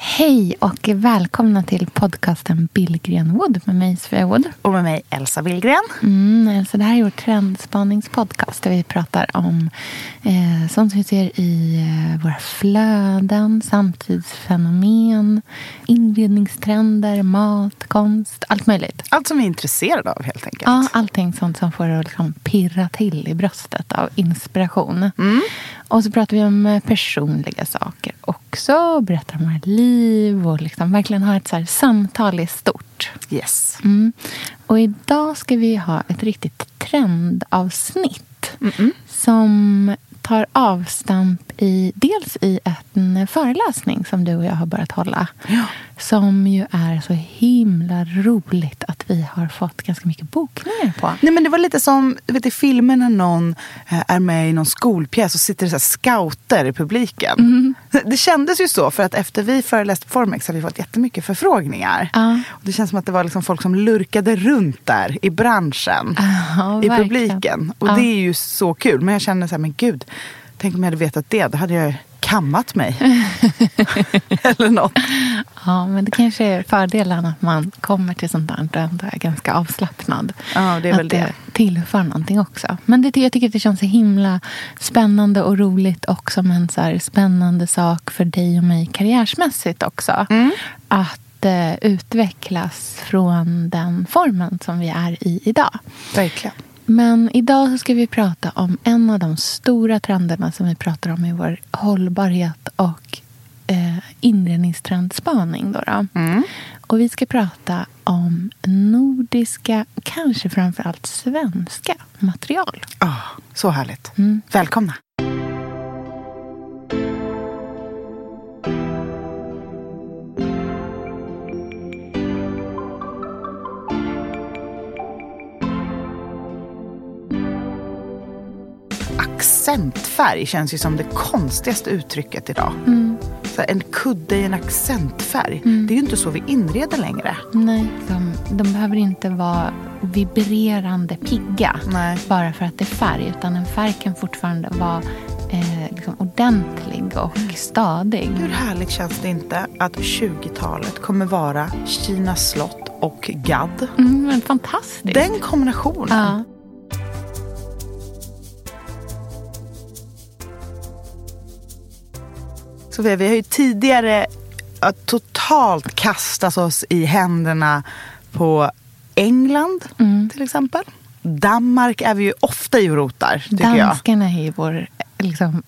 Hej och välkomna till podcasten Billgren Wood med mig Sofia Wood. Och med mig Elsa Billgren. Mm, alltså det här är vår trendspaningspodcast där vi pratar om eh, sånt vi ser i eh, våra flöden, samtidsfenomen, inredningstrender, mat, konst, allt möjligt. Allt som vi är intresserade av helt enkelt. Ja, allting sånt som får det att liksom pirra till i bröstet av inspiration. Mm. Och så pratar vi om eh, personliga saker också. Berättar om våra liv och liksom verkligen ha ett så här samtal i stort. Yes. Mm. Och idag ska vi ha ett riktigt trendavsnitt. Mm-mm. Som tar avstamp i dels i en föreläsning som du och jag har börjat hålla. Ja. Som ju är så himla roligt att vi har fått ganska mycket bokningar på. Nej, men det var lite som vet, i filmer när någon eh, är med i någon skolpjäs och sitter så scouter i publiken. Det kändes ju så för att efter vi föreläste på Formex har vi fått jättemycket förfrågningar. Ja. Och det känns som att det var liksom folk som lurkade runt där i branschen. Ja, I verkligen. publiken. Och Ja. det är ju så kul. Men jag känner så här, men gud. Tänk om jag hade vetat det. Då hade jag kammat mig. Eller något. Ja, men det kanske är fördelen att man kommer till sånt där och ändå är ganska avslappnad. Ja, det är att väl det. tillför någonting också. Men det, jag tycker att det känns så himla spännande och roligt och som en så spännande sak för dig och mig karriärsmässigt också. Mm. Att eh, utvecklas från den formen som vi är i idag. Verkligen. Men idag så ska vi prata om en av de stora trenderna som vi pratar om i vår hållbarhet och eh, inredningstrendspaning. Då då. Mm. Och vi ska prata om nordiska, kanske framförallt svenska material. Ah, så härligt. Mm. Välkomna. Accentfärg känns ju som det konstigaste uttrycket idag. Så här, en kudde i en accentfärg. Det är ju inte så vi inreder längre. Nej, de, de behöver inte vara vibrerande pigga Nej. bara för att det är färg. Utan en färg kan fortfarande vara eh, liksom ordentlig och stadig. Hur härligt känns det inte att 20-talet kommer vara Kina slott och gadd? Mm, men fantastiskt. Den kombinationen. ja. Sofia, vi har ju tidigare totalt kastat oss i händerna på England Mm. till exempel. Danmark är vi ju ofta i och rotar, tycker jag. Danskarna är ju vår, liksom,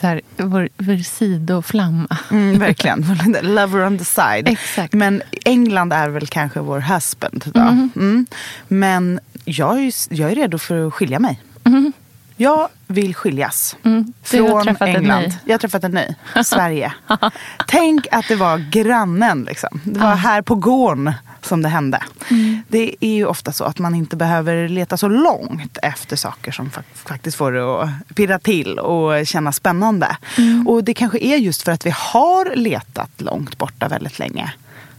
så här, vår, vår sidoflamma. Mm, verkligen. Lover on the side. Exakt. Men England är väl kanske vår husband. Då. Mm. Men jag är, ju, jag är redo för att skilja mig. Jag vill skiljas. Mm. Från England. Jag har träffat en ny. Sverige. Tänk att det var grannen. Liksom. Det var här på gården som det hände. Mm. Det är ju ofta så att man inte behöver leta så långt efter saker som fa- faktiskt får det att pirra till och kännas spännande. Mm. Och det kanske är just för att vi har letat långt borta väldigt länge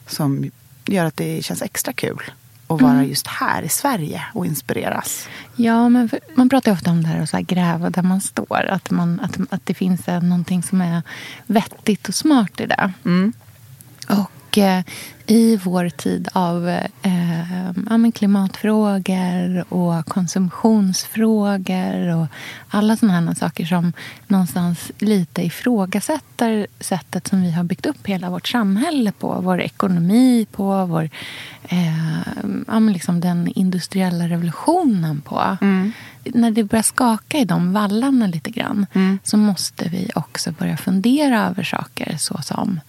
som gör att det känns extra kul att vara Mm. just här i Sverige och inspireras. Ja, men för, man pratar ofta om det här att så här gräva där man står. Att, man, att, att det finns någonting som är vettigt och smart i det. Mm. Och eh, i vår tid av eh, ja, klimatfrågor och konsumtionsfrågor och alla sådana här saker som någonstans lite ifrågasätter sättet som vi har byggt upp hela vårt samhälle på. Vår ekonomi på, vår, eh, ja, liksom den industriella revolutionen på. När det börjar skaka i de vallarna lite grann så måste vi också börja fundera över saker såsom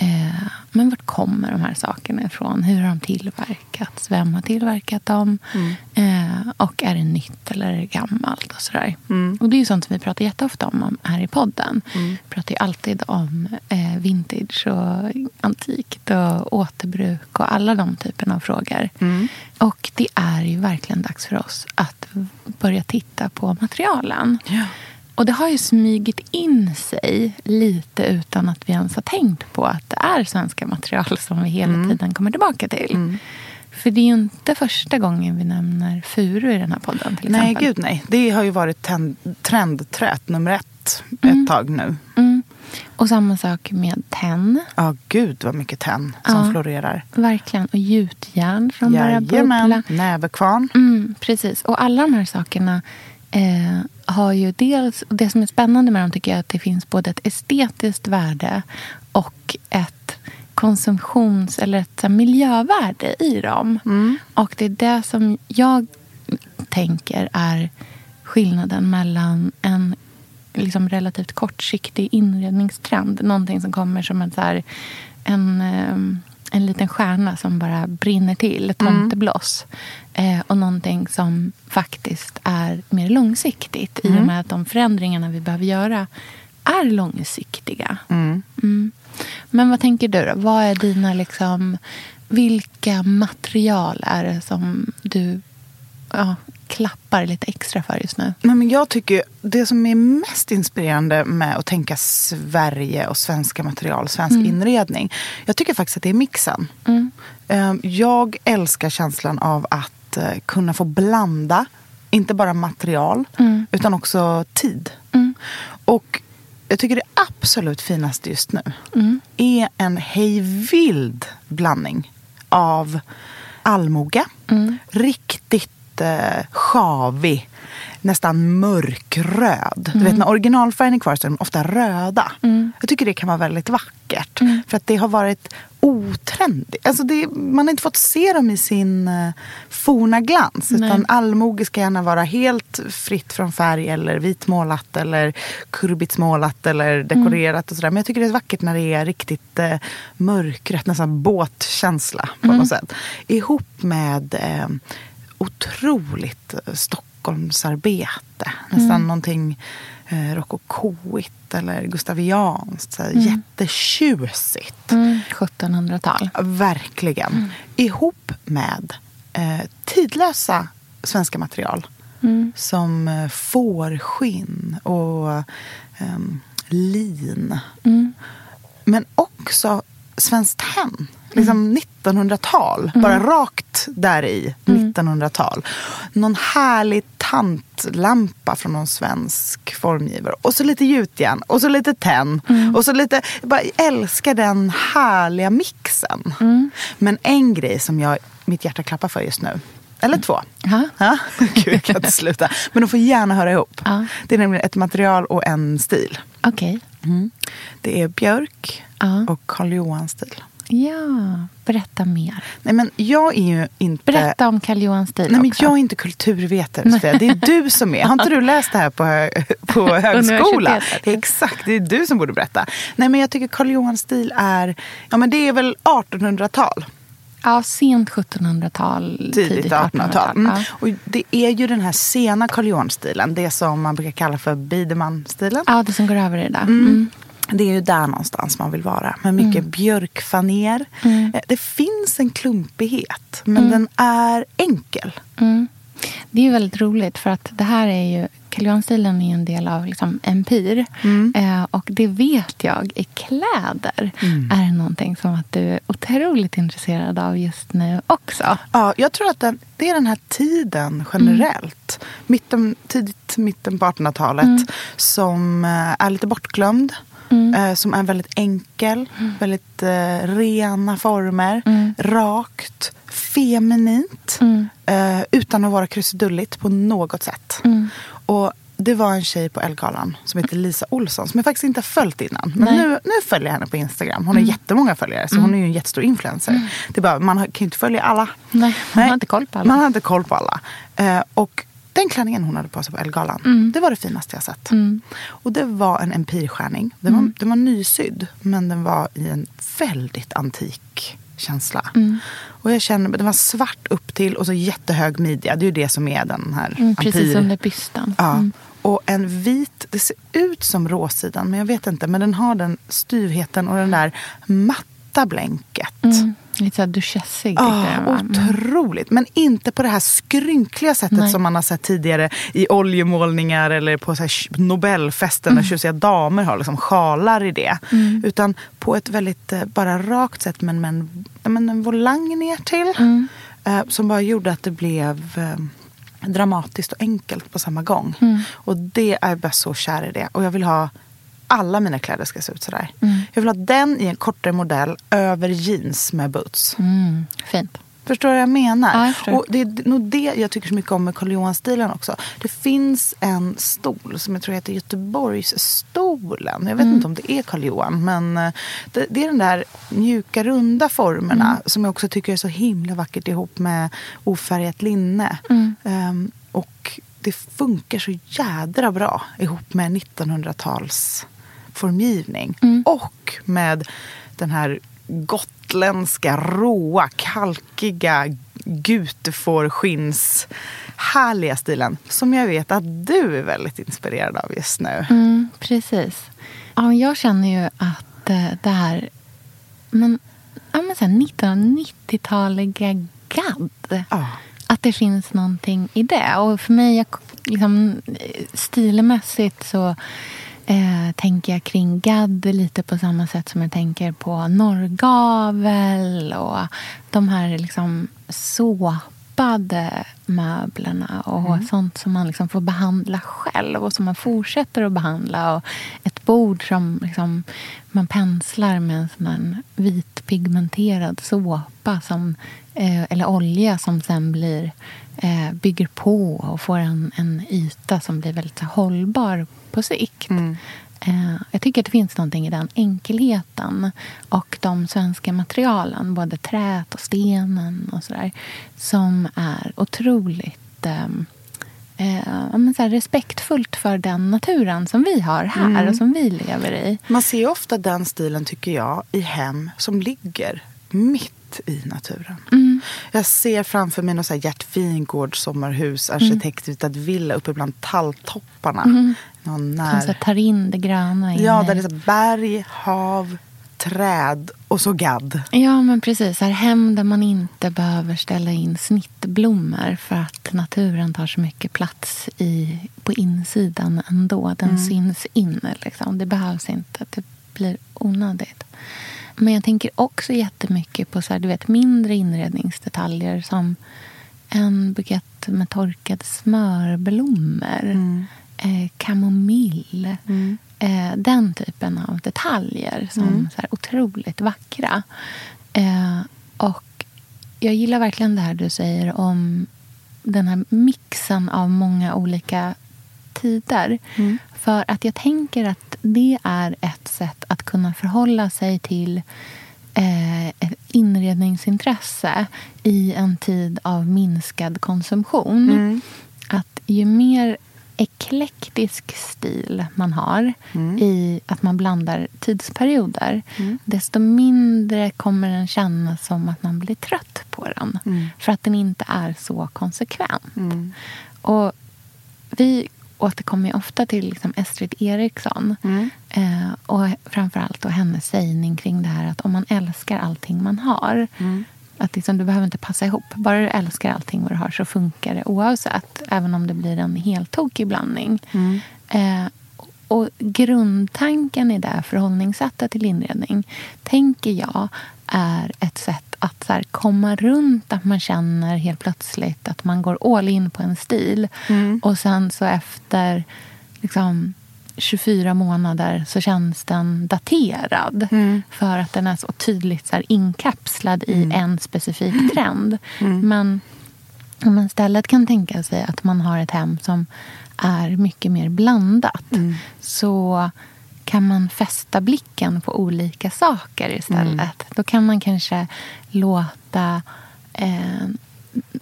eh, men vart kommer de här sakerna ifrån? Hur har de tillverkats? Vem har tillverkat dem? Mm. Eh, och är det nytt eller är det gammalt? Och, sådär. Mm. och det är ju sånt som vi pratar jätteofta om här i podden. Mm. Vi pratar ju alltid om eh, vintage och antikt och återbruk och alla de typerna av frågor. Mm. Och det är ju verkligen dags för oss att börja titta på materialen. Ja. Och det har ju smygit in sig lite utan att vi ens har tänkt på att det är svenska material som vi hela mm. tiden kommer tillbaka till. Mm. För det är ju inte första gången vi nämner furu i den här podden. Till nej, gud nej. Det har ju varit trendträt nummer ett mm. ett tag nu. Mm. Och samma sak med tenn. Ja, oh, gud vad mycket tenn som ja, florerar. Verkligen. Och gjutjärn som börjar bubbla. näverkvarn. Mm, precis. Och alla de här sakerna eh, har ju dels... Det som är spännande med dem tycker jag är att det finns både ett estetiskt värde och ett konsumtions eller ett här, miljövärde i dem. Mm. Och det är det som jag tänker är skillnaden mellan en liksom relativt kortsiktig inredningstrend. Någonting som kommer som en, så här, en, ehm, en liten stjärna som bara brinner till, ett tomtebloss. Eh, och någonting som faktiskt är mer långsiktigt mm. i och mm. med att de förändringarna vi behöver göra är långsiktiga. Mm. mm. Men vad tänker du då? Vad är dina liksom... Vilka material är det som du ja, klappar lite extra för just nu? Men jag tycker det som är mest inspirerande med att tänka Sverige och svenska material, svensk mm. inredning. Jag tycker faktiskt att det är mixen. Mm. Ehm, jag älskar känslan av att eh, kunna få blanda, inte bara material, mm. utan också tid. Mm. Och jag tycker det absolut finaste just nu mm. är en hejvild blandning av allmoge, mm. riktigt lite sjavig, nästan mörkröd. Mm. Du vet när originalfärgen är kvar så är de ofta röda. Mm. Jag tycker det kan vara väldigt vackert. Mm. För att det har varit otrendigt. Alltså det, man har inte fått se dem i sin uh, forna glans. Nej. Utan allmoge ska gärna vara helt fritt från färg eller vitmålat eller kurbitsmålat eller dekorerat mm. och sådär. Men jag tycker det är vackert när det är riktigt uh, mörkrött, nästan båtkänsla på mm. något sätt. Ihop med uh, otroligt eh, Stockholmsarbete. Nästan mm. någonting eh, rokokoigt eller gustavianskt. Mm. Jättetjusigt. Mm. 1700-tal. Verkligen. Mm. Ihop med eh, tidlösa svenska material. Mm. Som eh, fårskinn och eh, lin. Mm. Men också svenskt tenn liksom 1900-tal. Mm. Bara rakt där i. Mm. 1900-tal. Någon härlig tantlampa från någon svensk formgivare. Och så lite gjutjärn och så lite tenn. Mm. Och så lite, jag bara älskar den härliga mixen. Mm. Men en grej som jag, mitt hjärta klappar för just nu. Eller två. Ha? Ja? Gud, jag kan inte sluta. Men de får gärna höra ihop. Ja. Det är nämligen ett material och en stil. Okej. Okay. Mm. Det är björk ja. och Karl Johan-stil. Ja, berätta mer. Nej, men jag är ju inte... Berätta om Karl Johan stil Nej, men också. Jag är inte kulturvetare, Sofia. Det är du som är. Har inte du läst det här på, på högskola? Exakt, det är du som borde berätta. Nej, men jag tycker Karl Johan stil är... Ja, men det är väl 1800-tal. Ja, sent 1700-tal, tidigt 1800-tal. Mm. Ja. Och det är ju den här sena Karl Johan-stilen, det som man brukar kalla för Biderman-stilen. Ja, det som går över i det. Mm. Mm. Det är ju där någonstans man vill vara. Med mycket mm. björkfaner. Mm. Eh, det finns en klumpighet, men mm. den är enkel. Mm. Det är ju väldigt roligt, för att det här är ju Callian-stilen är en del av liksom empir. Mm. Eh, och det vet jag i kläder mm. är någonting som att du är otroligt intresserad av just nu också. Ja, jag tror att den, det är den här tiden generellt. Mm. Mitten, tidigt mitten på 1800-talet mm. som eh, är lite bortglömd. Mm. Eh, som är väldigt enkel, mm. väldigt eh, rena former, mm. rakt, feminint. Mm. Eh, utan att vara krusidulligt på något sätt. Mm. Och det var en tjej på Elgalan som heter Lisa Olsson som jag faktiskt inte har följt innan. Men nu, nu följer jag henne på Instagram. Hon har mm. jättemånga följare så hon är ju en jättestor influencer. Mm. Det är bara, man kan ju inte följa alla. Nej, man Nej, har inte koll på alla. Man har inte koll på alla. Eh, och Den klänningen hon hade på sig på Elgalan, Mm. det var det finaste jag sett. Och det var en empirskärning. Den, Mm. var, den var nysydd, men den var i en väldigt antik känsla. Mm. Och jag känner, den var svart upp till och så jättehög midja. Det är ju det som är den här Mm, precis empir- under bysten. Ja. Mm. Och en vit, det ser ut som råsidan, men jag vet inte. Men den har den styvheten och den där matta blänket. Mm. Lite såhär duchessig. Ja, va? Mm. otroligt. Men inte på det här skrynkliga sättet Nej. som man har sett tidigare i oljemålningar eller på så här Nobelfesten Mm. när tjusiga damer har liksom sjalar i det. Utan på ett väldigt eh, bara rakt sätt men med en, men en volang ner till. Mm. Eh, som bara gjorde att det blev eh, dramatiskt och enkelt på samma gång. Mm. Och det är jag bara så kär i det. Och jag vill ha alla mina kläder ska se ut sådär. Mm. Jag vill ha den i en kortare modell över jeans med boots. Mm. Fint. Förstår du vad jag menar? Ja, jag förstår. och det är nog det jag tycker så mycket om med Karl Johan-stilen också. Det finns en stol som jag tror heter Göteborgsstolen. Jag vet Mm. inte om det är Karl Johan. Men eh, det, det är den där mjuka, runda formerna Mm. som jag också tycker är så himla vackert ihop med ofärgat linne. Mm. Ehm, och det funkar så jädra bra ihop med 1900-tals formgivning. Mm. Och med den här gotländska, råa, kalkiga gutefårskins härliga stilen. Som jag vet att du är väldigt inspirerad av just nu. Mm, precis. Ja, jag känner ju att eh, det här... Men, ja, men så här 1990-taliga gadd. Ja. Att det finns någonting i det. Och för mig, jag, liksom, stilmässigt så eh, tänker jag kring gadd lite på samma sätt som jag tänker på norrgavel och de här liksom såpade möblerna och sånt som man liksom får behandla själv och som man fortsätter att behandla. Och ett bord som liksom man penslar med en sån vit pigmenterad såpa som, eller olja som sen blir, eh, bygger på och får en, en yta som blir väldigt så hållbar på sikt. Eh, jag tycker att det finns någonting i den enkelheten och de svenska materialen, både träet och stenen och sådär, som är otroligt ehm, eh, så respektfullt för den naturen som vi har här och som vi lever i. Man ser ofta den stilen, tycker jag, i hem som ligger mitt i naturen. Mm. Jag ser framför mig något så här Gert Wingård sommarhus, arkitektritad villa uppe bland talltopparna. Någon Som när... så här, tar in det gröna Ja, där det är så berg, hav, träd och så gadd. Ja, men precis. Här hem där man inte behöver ställa in snittblommor för att naturen tar så mycket plats i, på insidan ändå. Den syns in. Liksom. Det behövs inte. Det blir onödigt. Men jag tänker också jättemycket på så här, du vet, mindre inredningsdetaljer som en bukett med torkade smörblommor, eh, kamomill. Eh, den typen av detaljer som så här, otroligt vackra. Eh, och jag gillar verkligen det här du säger om den här mixen av många olika tider. För att jag tänker att det är ett sätt att kunna förhålla sig till eh, ett inredningsintresse i en tid av minskad konsumtion. Att ju mer eklektisk stil man har i att man blandar tidsperioder desto mindre kommer den kännas som att man blir trött på den. För att den inte är så konsekvent. Och vi återkommer ju ofta till liksom Estrid Eriksson. Eh, och framförallt då hennes sägning kring det här att om man älskar allting man har. Att liksom, du behöver inte passa ihop. Bara du älskar allting vad du har så funkar det oavsett. Även om det blir en helt tokig blandning. Eh, och grundtanken i det förhållningssättet till inredning tänker jag är ett sätt att så här, komma runt att man känner helt plötsligt att man går all in på en stil. Och sen så efter liksom, 24 månader så känns den daterad. För att den är så tydligt så här, inkapslad i en specifik trend. Men om man istället kan tänka sig att man har ett hem som är mycket mer blandat så kan man fästa blicken på olika saker istället. Då kan man kanske låta eh,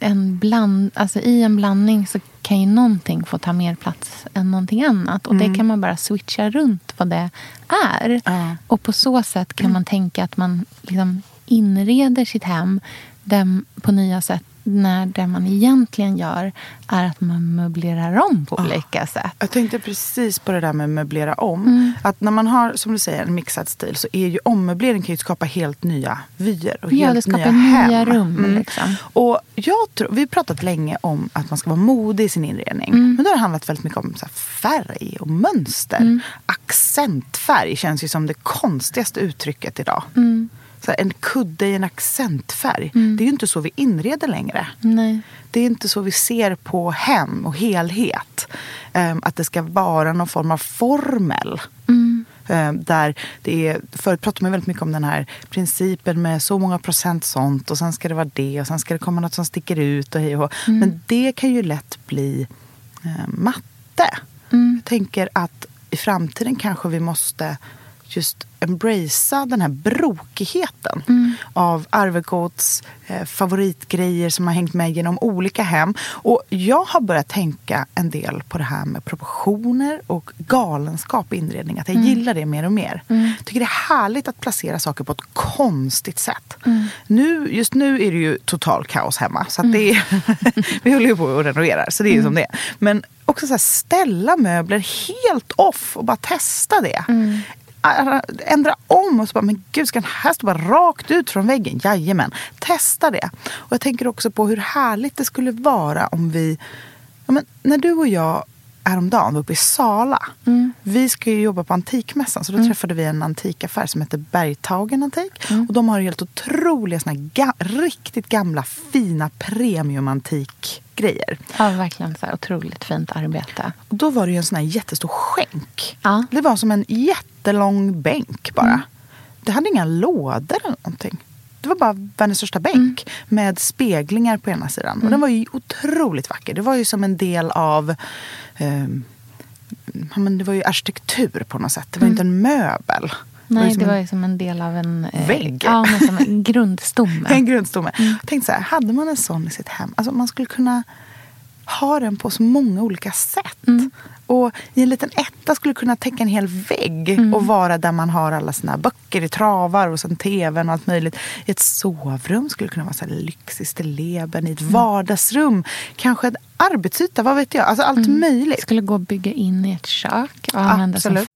en bland, alltså i en blandning så kan ju någonting få ta mer plats än någonting annat. Och mm. det kan man bara switcha runt vad det är. Ja. Och på så sätt kan man tänka att man liksom inreder sitt hem på nya sätt när det man egentligen gör är att man möblerar om på olika sätt. Jag tänkte precis på det där med möblera om. Mm. Att när man har, som du säger, en mixad stil så är ju ommöblering kan ju skapa helt nya vyer och ja, helt det skapar nya, nya rum. Mm. Liksom. Och jag tror, vi har pratat länge om att man ska vara modig i sin inredning. Mm. Men då har det handlat väldigt mycket om färg och mönster. Mm. Accentfärg känns ju som det konstigaste uttrycket idag. Så en kudde i en accentfärg. Mm. Det är ju inte så vi inreder längre. Nej. Det är inte så vi ser på hem och helhet. Um, att det ska vara någon form av formel. Mm. Um, där det är, förut pratade man väldigt mycket om den här principen med så många procent sånt och sen ska det vara det och sen ska det komma något som sticker ut och hej och mm. Men det kan ju lätt bli um, matte. Mm. Jag tänker att i framtiden kanske vi måste just embracea den här brokigheten mm. av Arvegods eh, favoritgrejer som har hängt med genom olika hem. Och jag har börjat tänka en del på det här med proportioner och galenskap i inredning. Att jag mm. gillar det mer och mer. Mm. tycker det är härligt att placera saker på ett konstigt sätt. Mm. Nu, just nu är det ju total kaos hemma. Så det är, vi håller ju på att renovera, så det är ju som det är. Men också så ställa möbler helt off och bara testa det. Mm ändra om och så bara, men gud, ska den här stå bara rakt ut från väggen? Jajamän, testa det. Och jag tänker också på hur härligt det skulle vara om vi, ja, men när du och jag häromdagen var uppe i Sala. Mm. Vi ska ju jobba på Antikmässan så då mm. träffade vi en antikaffär som heter Bergtagen Antik. Mm. Och de har helt otroliga, såna ga riktigt gamla fina premiumantik grejer. Ja, verkligen. Så här, otroligt fint arbete. Och då var det ju en sån här jättestor skänk. Ja. Det var som en jättelång bänk bara. Mm. Det hade inga lådor eller någonting. Det var bara världens största bänk mm. med speglingar på ena sidan. Och den mm. var ju otroligt vacker. Det var ju som en del av eh, ja, men det var ju arkitektur på något sätt. Det var mm. inte en möbel. Nej, det var ju som en del av en eh, vägg. Ja, som en grundstomme. en grundstomme. Mm. Jag tänkte så här, hade man en sån i sitt hem, alltså man skulle kunna ha den på så många olika sätt. Mm. Och i en liten etta skulle kunna täcka en hel vägg mm. och vara där man har alla sina böcker i travar och sen tvn och allt möjligt. I ett sovrum skulle kunna vara så här lyxig stilleben. I ett mm. vardagsrum kanske en arbetsyta, vad vet jag. Alltså allt mm. möjligt. Skulle gå att bygga in i ett kök och använda Absolut. som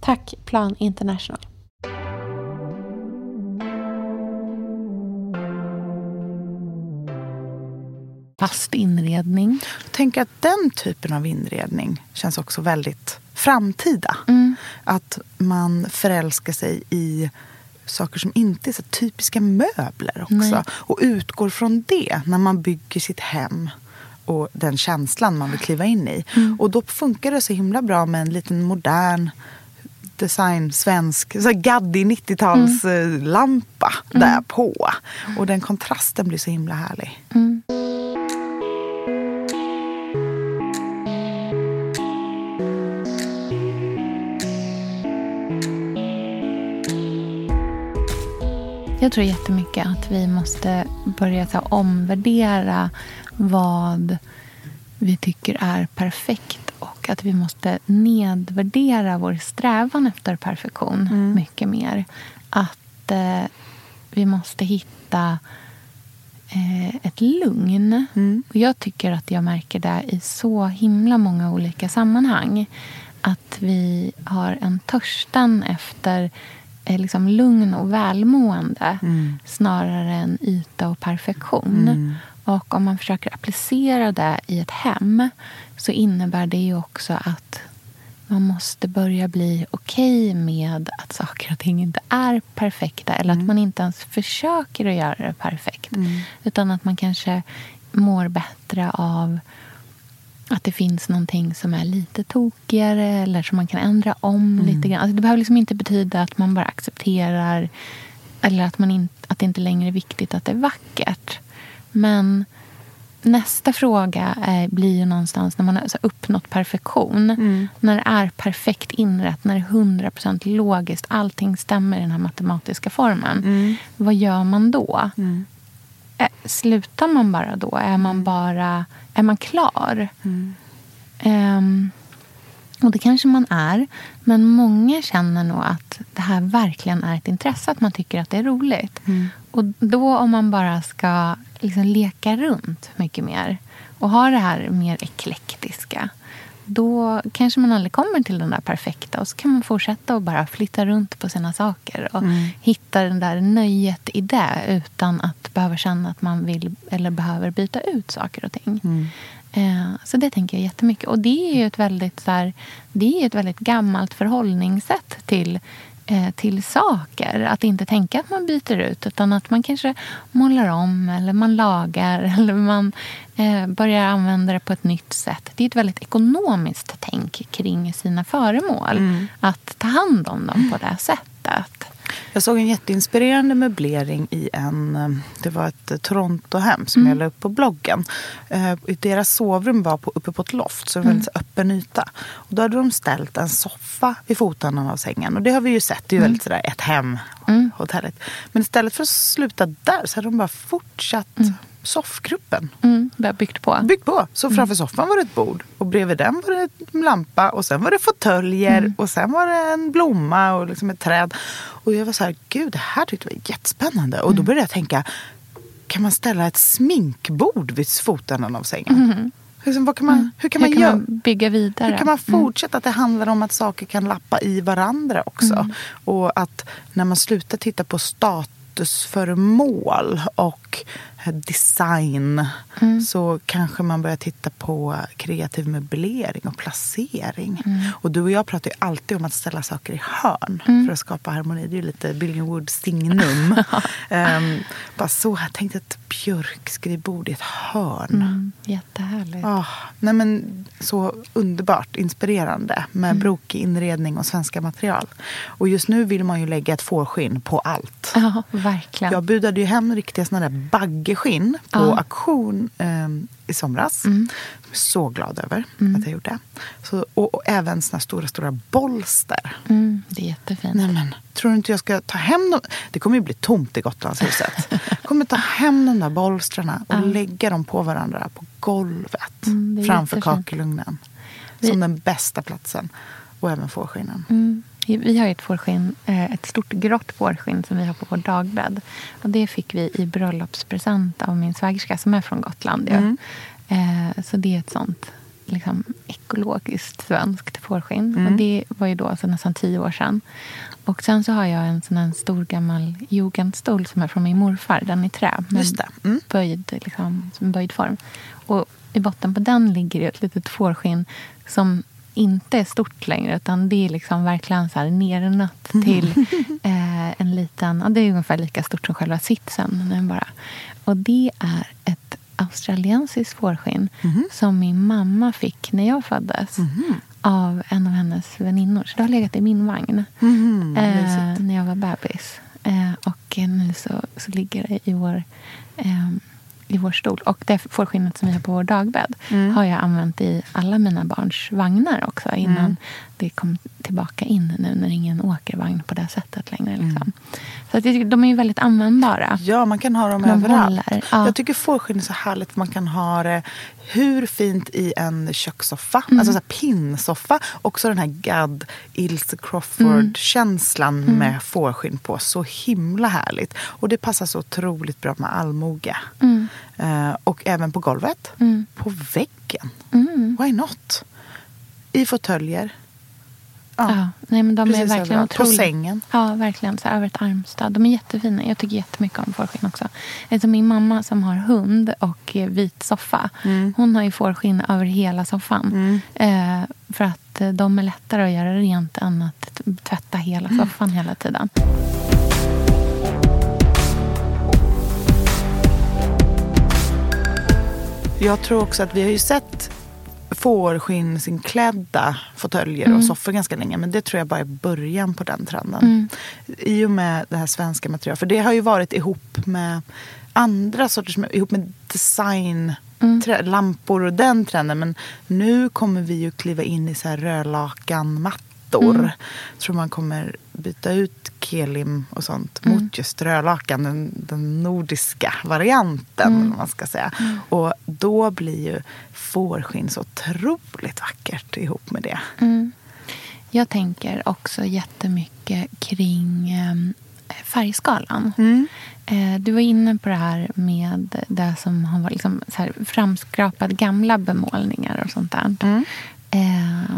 Tack Plan International. Fast inredning. Tänk att den typen av inredning känns också väldigt framtida. Att man förälskar sig i saker som inte är så typiska möbler också. Nej. Och utgår från det när man bygger sitt hem och den känslan man vill kliva in i. Och då funkar det så himla bra med en liten modern design, svensk, så gaddig 90-talslampa där på. Och den kontrasten blir så himla härlig. Jag tror jättemycket att vi måste börja så omvärdera vad vi tycker är perfekt att vi måste nedvärdera vår strävan efter perfektion mycket mer. Att eh, vi måste hitta eh, ett lugn. Mm. Och jag tycker att jag märker det i så himla många olika sammanhang. Att vi har en törstan efter eh, liksom lugn och välmående Mm. snarare än yta och perfektion. Mm. Och om man försöker applicera det i ett hem så innebär det ju också att man måste börja bli okej med att saker och ting inte är perfekta. Eller att man inte ens försöker att göra det perfekt. Utan att man kanske mår bättre av att det finns någonting som är lite tokigare eller som man kan ändra om lite grann. Alltså det behöver liksom inte betyda att man bara accepterar eller att, man in, att det inte längre är viktigt att det är vackert. Men nästa fråga är, blir ju någonstans när man har uppnått perfektion. När det är perfekt inrätt, när det är 100% logiskt, allting stämmer i den här matematiska formen. Vad gör man då? Eh, Slutar man bara då? Är man bara är man klar? Ehm, och det kanske man är. Men många känner nog att det här verkligen är ett intresse. Att man tycker att det är roligt. Och då om man bara ska liksom leka runt mycket mer och ha det här mer eklektiska då kanske man aldrig kommer till den där perfekta. Och så kan man fortsätta att bara flytta runt på sina saker och hitta det där nöjet i det utan att behöva känna att man vill eller behöver byta ut saker och ting. Eh, så det tänker jag jättemycket. Och det är ju ett väldigt, så här, det är ett väldigt gammalt förhållningssätt till till saker. Att inte tänka att man byter ut utan att man kanske målar om eller man lagar eller man eh, börjar använda det på ett nytt sätt. Det är ett väldigt ekonomiskt tänk kring sina föremål. Att ta hand om dem på det sättet. Jag såg en jätteinspirerande möblering i en... eh, Det var ett eh, Torontohem som jag la upp på bloggen. Eh, Deras sovrum var på, uppe på ett loft, så det var en så öppen yta. Och då hade de ställt en soffa vid foten av sängen. Och det har vi ju sett, det är ju väldigt sådär ett hem, hotellet. Men istället för att sluta där så hade de bara fortsatt soffgruppen. Mm, vi har byggt på. Byggt på. Så framför soffan var det ett bord. Och bredvid den var det en lampa. Och sen var det fåtöljer. Och sen var det en blomma och liksom ett träd. Och jag var så här, gud det här tyckte jag var jättespännande. Och då började jag tänka, kan man ställa ett sminkbord vid fotänden av sängen? Liksom, vad kan man, Hur kan man Hur kan göra? man bygga vidare? Hur kan man fortsätta? Att det handlar om att saker kan lappa i varandra också. Och att när man slutar titta på statusföremål och design så kanske man börjar titta på kreativ möblering och placering. Och du och jag pratar ju alltid om att ställa saker i hörn för att skapa harmoni. Det är ju lite Billion Wood signum. um, bara så, jag tänkte ett björkskrivbord i ett hörn. Mm, jättehärligt. Ah, nej men, så underbart inspirerande med brokig inredning och svenska material. Och just nu vill man ju lägga ett fårskinn på allt. Ja, verkligen. Jag budade ju hem riktiga såna där baggeskinn på Ja. auktion eh, i somras. Mm. Jag är så glad över att jag gjorde. Så, och, och även såna stora, stora bolster. Mm, det är jättefint. Nej men, tror du inte jag ska ta hem dem? Det kommer ju bli tomt i Gotlandshuset. Jag kommer ta hem de där bolstrarna och lägga dem på varandra på golvet. Mm, det framför jättefint. kakelugnen. Som den bästa platsen. Och även fårskinnen. Mm. Vi har ett fårskinn, eh, ett stort grått fårskinn som vi har på vår dagbädd. Och det fick vi i bröllopspresent av min svägerska som är från Gotland. Mm. Eh, Så det är ett sånt liksom, ekologiskt svenskt fårskinn. Och det var ju då alltså nästan tio år sedan. Och sen så har jag en sån här stor gammal jugendstol som är från min morfar. Den i trä. Med Just. Mm. böjd, liksom, som böjd form. Och i botten på den ligger ett litet fårskinn som inte är stort längre. Utan det är liksom verkligen så här nernött till eh, en liten... Ja, det är ungefär lika stort som själva sitsen. Nu bara. Och det är ett australiensiskt fårskinn som min mamma fick när jag föddes. Av en av hennes väninnor. Så det har legat i min vagn. Mhm, eh, när jag var bebis. Eh, och nu så, så ligger det i vår, eh, i vår stol. Och det fårskinnet som vi har på vår dagbädd har jag använt i alla mina barns vagnar också. Innan det kom tillbaka in nu när ingen åker vagn på det sättet längre. Liksom. Så att tycker, de är ju väldigt användbara. Ja, man kan ha dem De överallt. ja. Jag tycker fårskinn är så härligt man kan ha det hur fint i en kökssoffa. Mm. Alltså så här pinnsoffa. Också den här Gadd Ilse Crawford-känslan mm. med fårskinn på. Så himla härligt. Och det passar så otroligt bra med allmoge. Mm. Uh, och även på golvet. Mm. På väggen. Mm. Why not? I fåtöljer. Ja. Nej, men de Precis är verkligen otroliga. På sängen. Ja, verkligen. Så över ett armstöd. De är jättefina. Jag tycker jättemycket om fårskinn också. Alltså min mamma som har hund och vit soffa. Mm. Hon har ju fårskinn över hela soffan. Mm. Eh, för att eh, de är lättare att göra rent än att tvätta hela mm. soffan mm. hela tiden. Jag tror också att vi har ju sett fårskinnsinklädda fåtöljer mm. och soffor ganska länge. Men det tror jag bara är början på den trenden. Mm. I och med det här svenska materialet. För det har ju varit ihop med andra sorters, ihop med design, mm. lampor och den trenden. Men nu kommer vi ju kliva in i så här rödlakanmattor. Mm. Jag tror man kommer byta ut kelim och sånt mm. mot just rödlakan, den, den nordiska varianten. Mm. man ska säga. Mm. Och då blir ju fårskinn så otroligt vackert ihop med det. Mm. Jag tänker också jättemycket kring eh, färgskalan. Mm. Eh, du var inne på det här med det som har varit liksom framskrapade gamla bemålningar och sånt där. Eh,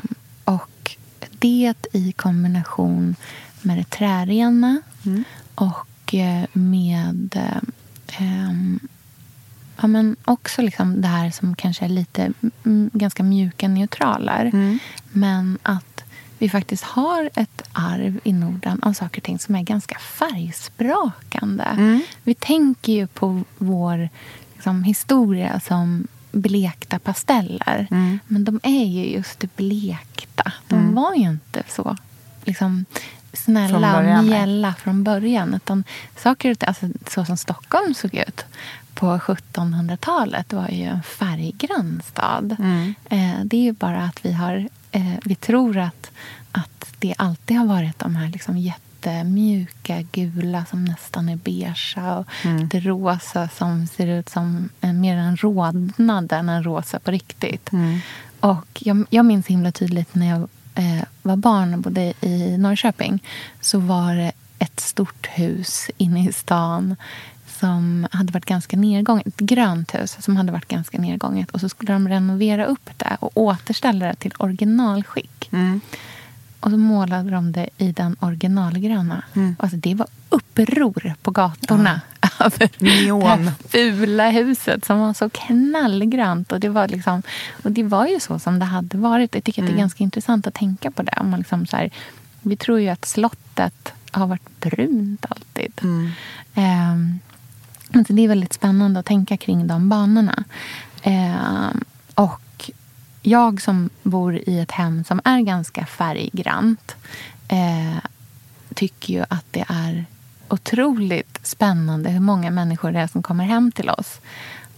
det i kombination med det trärena mm. och eh, med eh, ja, men också liksom det här som kanske är lite ganska mjuka neutraler. Mm. Men att vi faktiskt har ett arv i Norden av saker och ting som är ganska färgsprakande. Mm. Vi tänker ju på vår liksom, historia som blekta pasteller. Mm. Men de är ju just blekta. De mm. var ju inte så liksom, snälla och mjälla från början. Utan saker, alltså, så som Stockholm såg ut på 1700-talet var ju en färggrann stad. Mm. Eh, det är ju bara att vi, har, eh, vi tror att, att det alltid har varit de här liksom jättemjuka gula som nästan är beiga och mm. det rosa som ser ut som en, mer en rodnad än en rosa på riktigt. Mm. Och jag, jag minns himla tydligt när jag eh, var barn och bodde i Norrköping så var det ett stort hus inne i stan som hade varit ganska nedgånget. Ett grönt hus som hade varit ganska nedgånget. Och så skulle de renovera upp det och återställa det till originalskick. Mm. Och så målade de det i den originalgröna. Mm. Alltså det var uppror på gatorna ja. över Neon. det här fula huset som var så knallgrönt. Och det, var liksom, och det var ju så som det hade varit. Jag tycker mm. att det är mm. ganska intressant att tänka på det. Om man liksom så här, vi tror ju att slottet har varit brunt alltid. Mm. Um, alltså det är väldigt spännande att tänka kring de banorna. Um, och jag som bor i ett hem som är ganska färggrant eh, tycker ju att det är otroligt spännande hur många människor det är som kommer hem till oss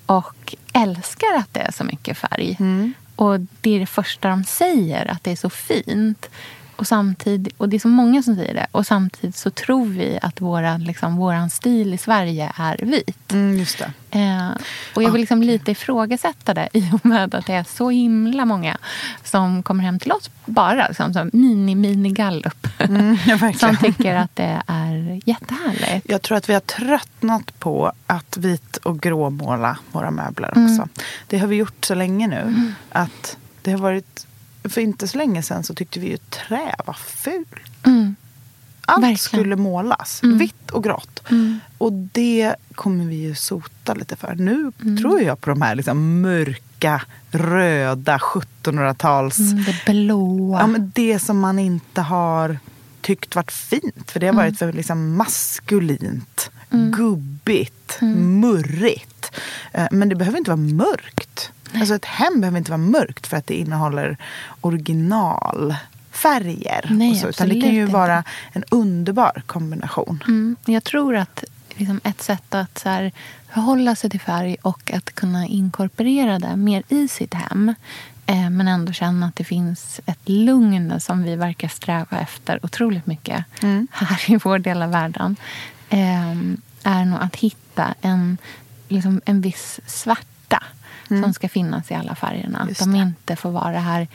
och älskar att det är så mycket färg. Mm. Och det är det första de säger, att det är så fint. Och, samtidigt, och det är så många som säger det. Och samtidigt så tror vi att våra, liksom, våran stil i Sverige är vit. Mm, just det. Eh, och jag vill liksom lite ifrågasätta det i och med att det är så himla många som kommer hem till oss bara liksom, som mini-mini-gallup. Mm, ja, som tycker att det är jättehärligt. Jag tror att vi har tröttnat på att vit och gråmåla våra möbler också. Mm. Det har vi gjort så länge nu. Mm. Att det har varit för inte så länge sedan så tyckte vi ju trä var fult. Mm. Allt Verkligen. skulle målas, mm. vitt och grått. Mm. Och det kommer vi ju sota lite för. Nu mm. tror jag på de här liksom mörka, röda 1700-tals... Mm, det blåa. Ja, men det som man inte har tyckt varit fint. För det har mm. varit för liksom maskulint, gubbigt, murrigt. Eh, men det behöver inte vara mörkt. Alltså ett hem behöver inte vara mörkt för att det innehåller originalfärger. Nej, och så, utan det kan ju vara en underbar kombination. Mm. Jag tror att liksom ett sätt att så här, förhålla sig till färg och att kunna inkorporera det mer i sitt hem eh, men ändå känna att det finns ett lugn som vi verkar sträva efter otroligt mycket mm. här i vår del av världen eh, är nog att hitta en, liksom en viss svärta som ska finnas i alla färgerna. Att Just de det. inte får vara det här...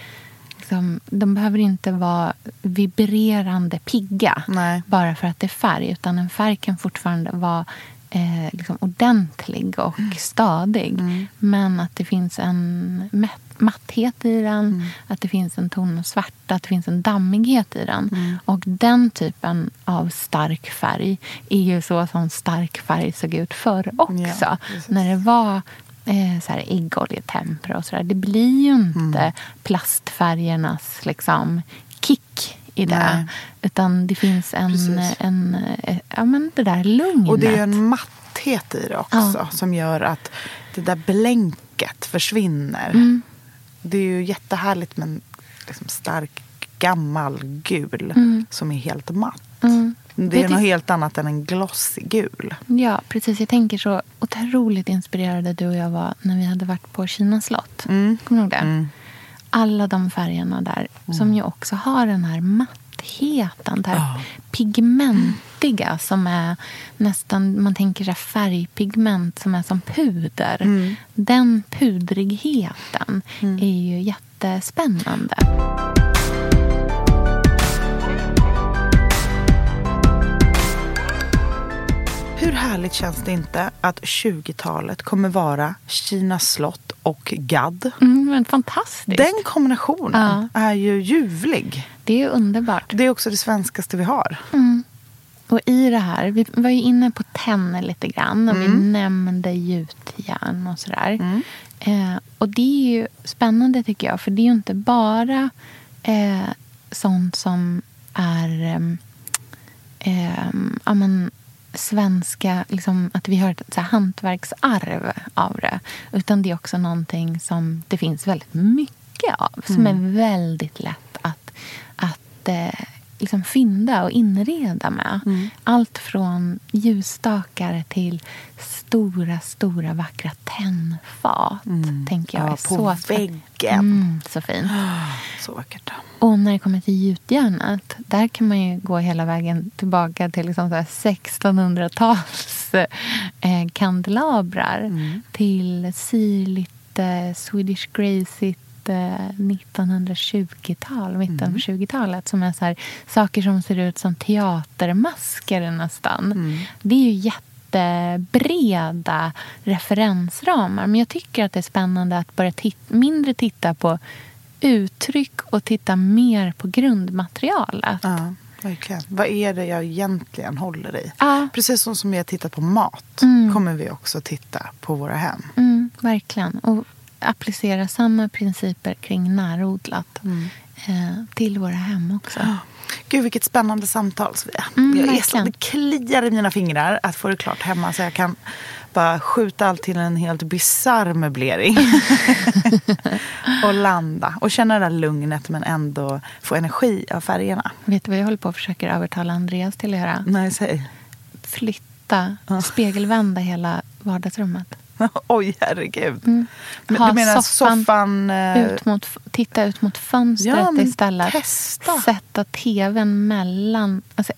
Liksom, de behöver inte vara vibrerande pigga Nej. bara för att det är färg. Utan en färg kan fortfarande vara eh, liksom ordentlig och Mm. stadig. Men att det finns en mätt- matthet i den, Mm. att det finns en ton av svarta, att det finns en dammighet i den. Mm. Och den typen av stark färg är ju så som stark färg såg ut förr också. Ja. När det var eh, så här äggoljetempera och sådär. Det blir ju inte Mm. plastfärgernas liksom, kick i det. Nej. Utan det finns en, Precis. en, eh, ja, men det där lugnet. Och det är en matthet i det också som gör att det där blänket försvinner. Mm. Det är ju jättehärligt med en liksom stark gammal gul som är helt matt. Mm. Det är något helt annat än en glossig gul. Ja, precis. Jag tänker så otroligt inspirerade du och jag var när vi hade varit på Kina slott. Mm. Kommer du ihåg det? Alla de färgerna där som ju också har den här mattheten. Det här Ja. pigmentiga som är nästan, man tänker så här färgpigment som är som puder. Den pudrigheten är ju jättespännande. Hur härligt känns det inte att 20-talet kommer vara Kina slott och gadd? Mm, fantastiskt. Den kombinationen Ja. är ju ljuvlig. Det är underbart. Det är också det svenskaste vi har. Och i det här, vi var ju inne på tenner lite grann och vi nämnde gjutjärn och sådär. Eh, och det är ju spännande tycker jag, för det är ju inte bara eh, sånt som är ehm, ehm, ja, men, svenska, liksom, att vi har ett så här, hantverksarv av det. Utan det är också någonting som det finns väldigt mycket av. Som är väldigt lätt att, att eh, liksom fynda och inreda med. Allt från ljusstakar till stora, stora vackra tennfat. Tänker jag Ja, på så väggen. Mm, så fint. Så vackert. Och när det kommer till gjutjärnet, där kan man ju gå hela vägen tillbaka till liksom så här 1600-tals eh, kandelabrar. Mm. Till syrligt eh, Swedish Graceit eh, 1920-tal, mitten Mm. på 20-talet. Som är så här, saker som ser ut som teatermasker nästan. Mm. Det är ju jättebreda referensramar. Men jag tycker att det är spännande att börja tit- mindre titta på uttryck och titta mer på grundmaterialet. Ja, verkligen. Vad är det jag egentligen håller i? Ja. Precis som som jag tittar på mat kommer vi också titta på våra hem. Mm, verkligen. Och applicera samma principer kring närodlat Mm. eh, till våra hem också. Gud, vilket spännande samtal, Sofia. Mm, jag är så, det kliar i mina fingrar att få det klart hemma så jag kan bara skjuta allt till en helt bisarr möblering. och landa. Och känna det där lugnet men ändå få energi av färgerna. Vet du vad jag håller på att försöka övertala Andreas till att göra? Nej, säg. Flytta, spegelvända hela vardagsrummet. Oj, herregud. Mm. Men, Ha du menar soffan soffan... eh, Ut mot, titta ut mot fönstret Ja, istället. testa. Sätta tvn mellan... Alltså,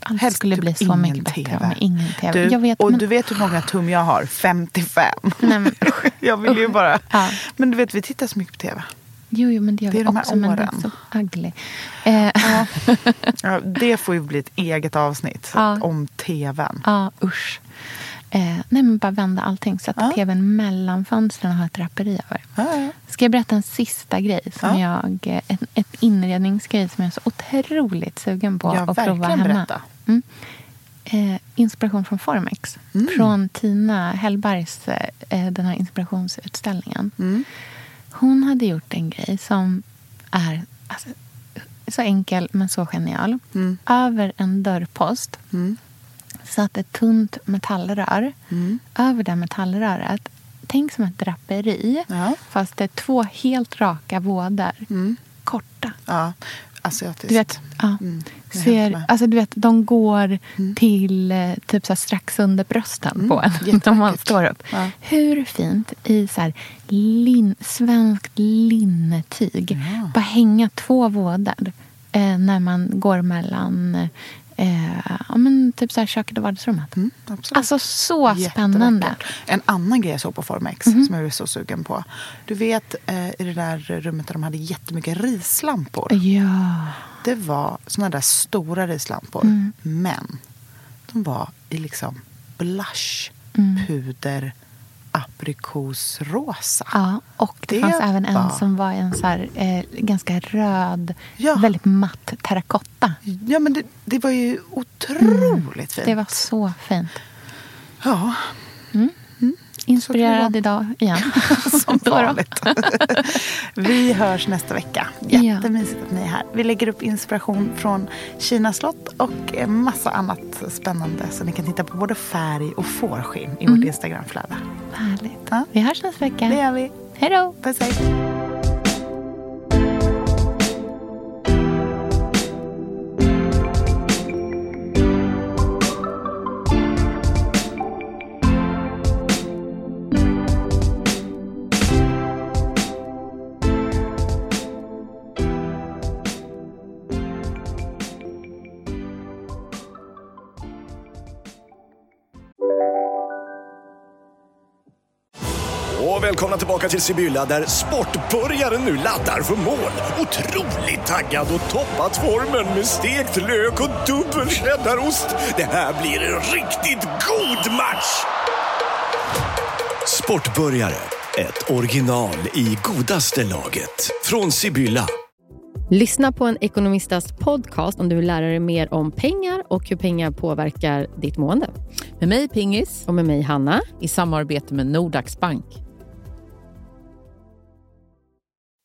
allt Helst skulle typ bli så mycket bättre TV. med ingen tv. Du, vet, och men, du vet hur många tum jag har? 55. Nej, men, jag vill ju bara... Ja. Men du vet, vi tittar så mycket på tv. Jo, jo, men det gör Det är vi de här också. Men det är åren. så ugly. Eh, ja. Ja, det får ju bli ett eget avsnitt Ja. om tvn. usch. Eh, nej, men bara vända allting. Sätta Ja. tvn mellan fönstren och ha ett draperi över. Ja. Ska jag berätta en sista grej? Som Ja. jag, eh, ett, ett inredningsgrej som jag är så otroligt sugen på Ja, att prova hemma. berätta. Mm. Eh, inspiration från Formex. Mm. Från Tina Hellbergs eh, eh, den här inspirationsutställningen. Mm. Hon hade gjort en grej som är alltså, så enkel men så genial. Mm. Över en dörrpost Mm. Satt ett tunt metallrör. Mm. Över det metallröret, tänk som ett draperi Ja. fast det är två helt raka vådor. Mm. Korta. Ja, asiatiskt. Du vet, ja, Mm, ser, alltså, du vet, de går till eh, typ så här, strax under brösten på en. När man står upp. Ja. Hur fint i så här, lin, svenskt linnetyg. Bara hänga två vådor eh, när man går mellan eh, ja, men typ så här köket och vardagsrummet. Mm. Alltså så spännande. En annan grej jag såg på Formex Mhm. som jag blev så sugen på. Du vet eh, i det där rummet där de hade jättemycket rislampor. Ja. Det var såna där stora rislampor. Mm. Men de var i liksom blush, Mm. puder, aprikosrosa. ja. Och det, Det fanns även en var- som var en så här, eh, ganska röd, Ja. väldigt matt terrakotta. Ja men det, det var ju otroligt fint. Mm. Det var så fint. Ja, Inspirerad idag igen. som vanligt. Vi hörs nästa vecka. Jättemysigt att ni är här. Vi lägger upp inspiration från Kina slott och massa annat spännande. Så ni kan titta på både färg och fårskinn i vårt Instagramflöde. Härligt. Ja. Vi hörs nästa vecka. Det gör vi. Hej då! Puss hej. Tillbaka till Sibylla där sportbörjaren nu laddar för mål. Otroligt taggad och toppat formen med stekt lök och dubbel cheddarost. Det här blir en riktigt god match! Sportbörjare, ett original i godaste laget. Från Sibylla. Lyssna på en ekonomistas podcast om du vill lära dig mer om pengar och hur pengar påverkar ditt mående. Med mig Pingis Och med mig Hanna. i samarbete med Nordax Bank.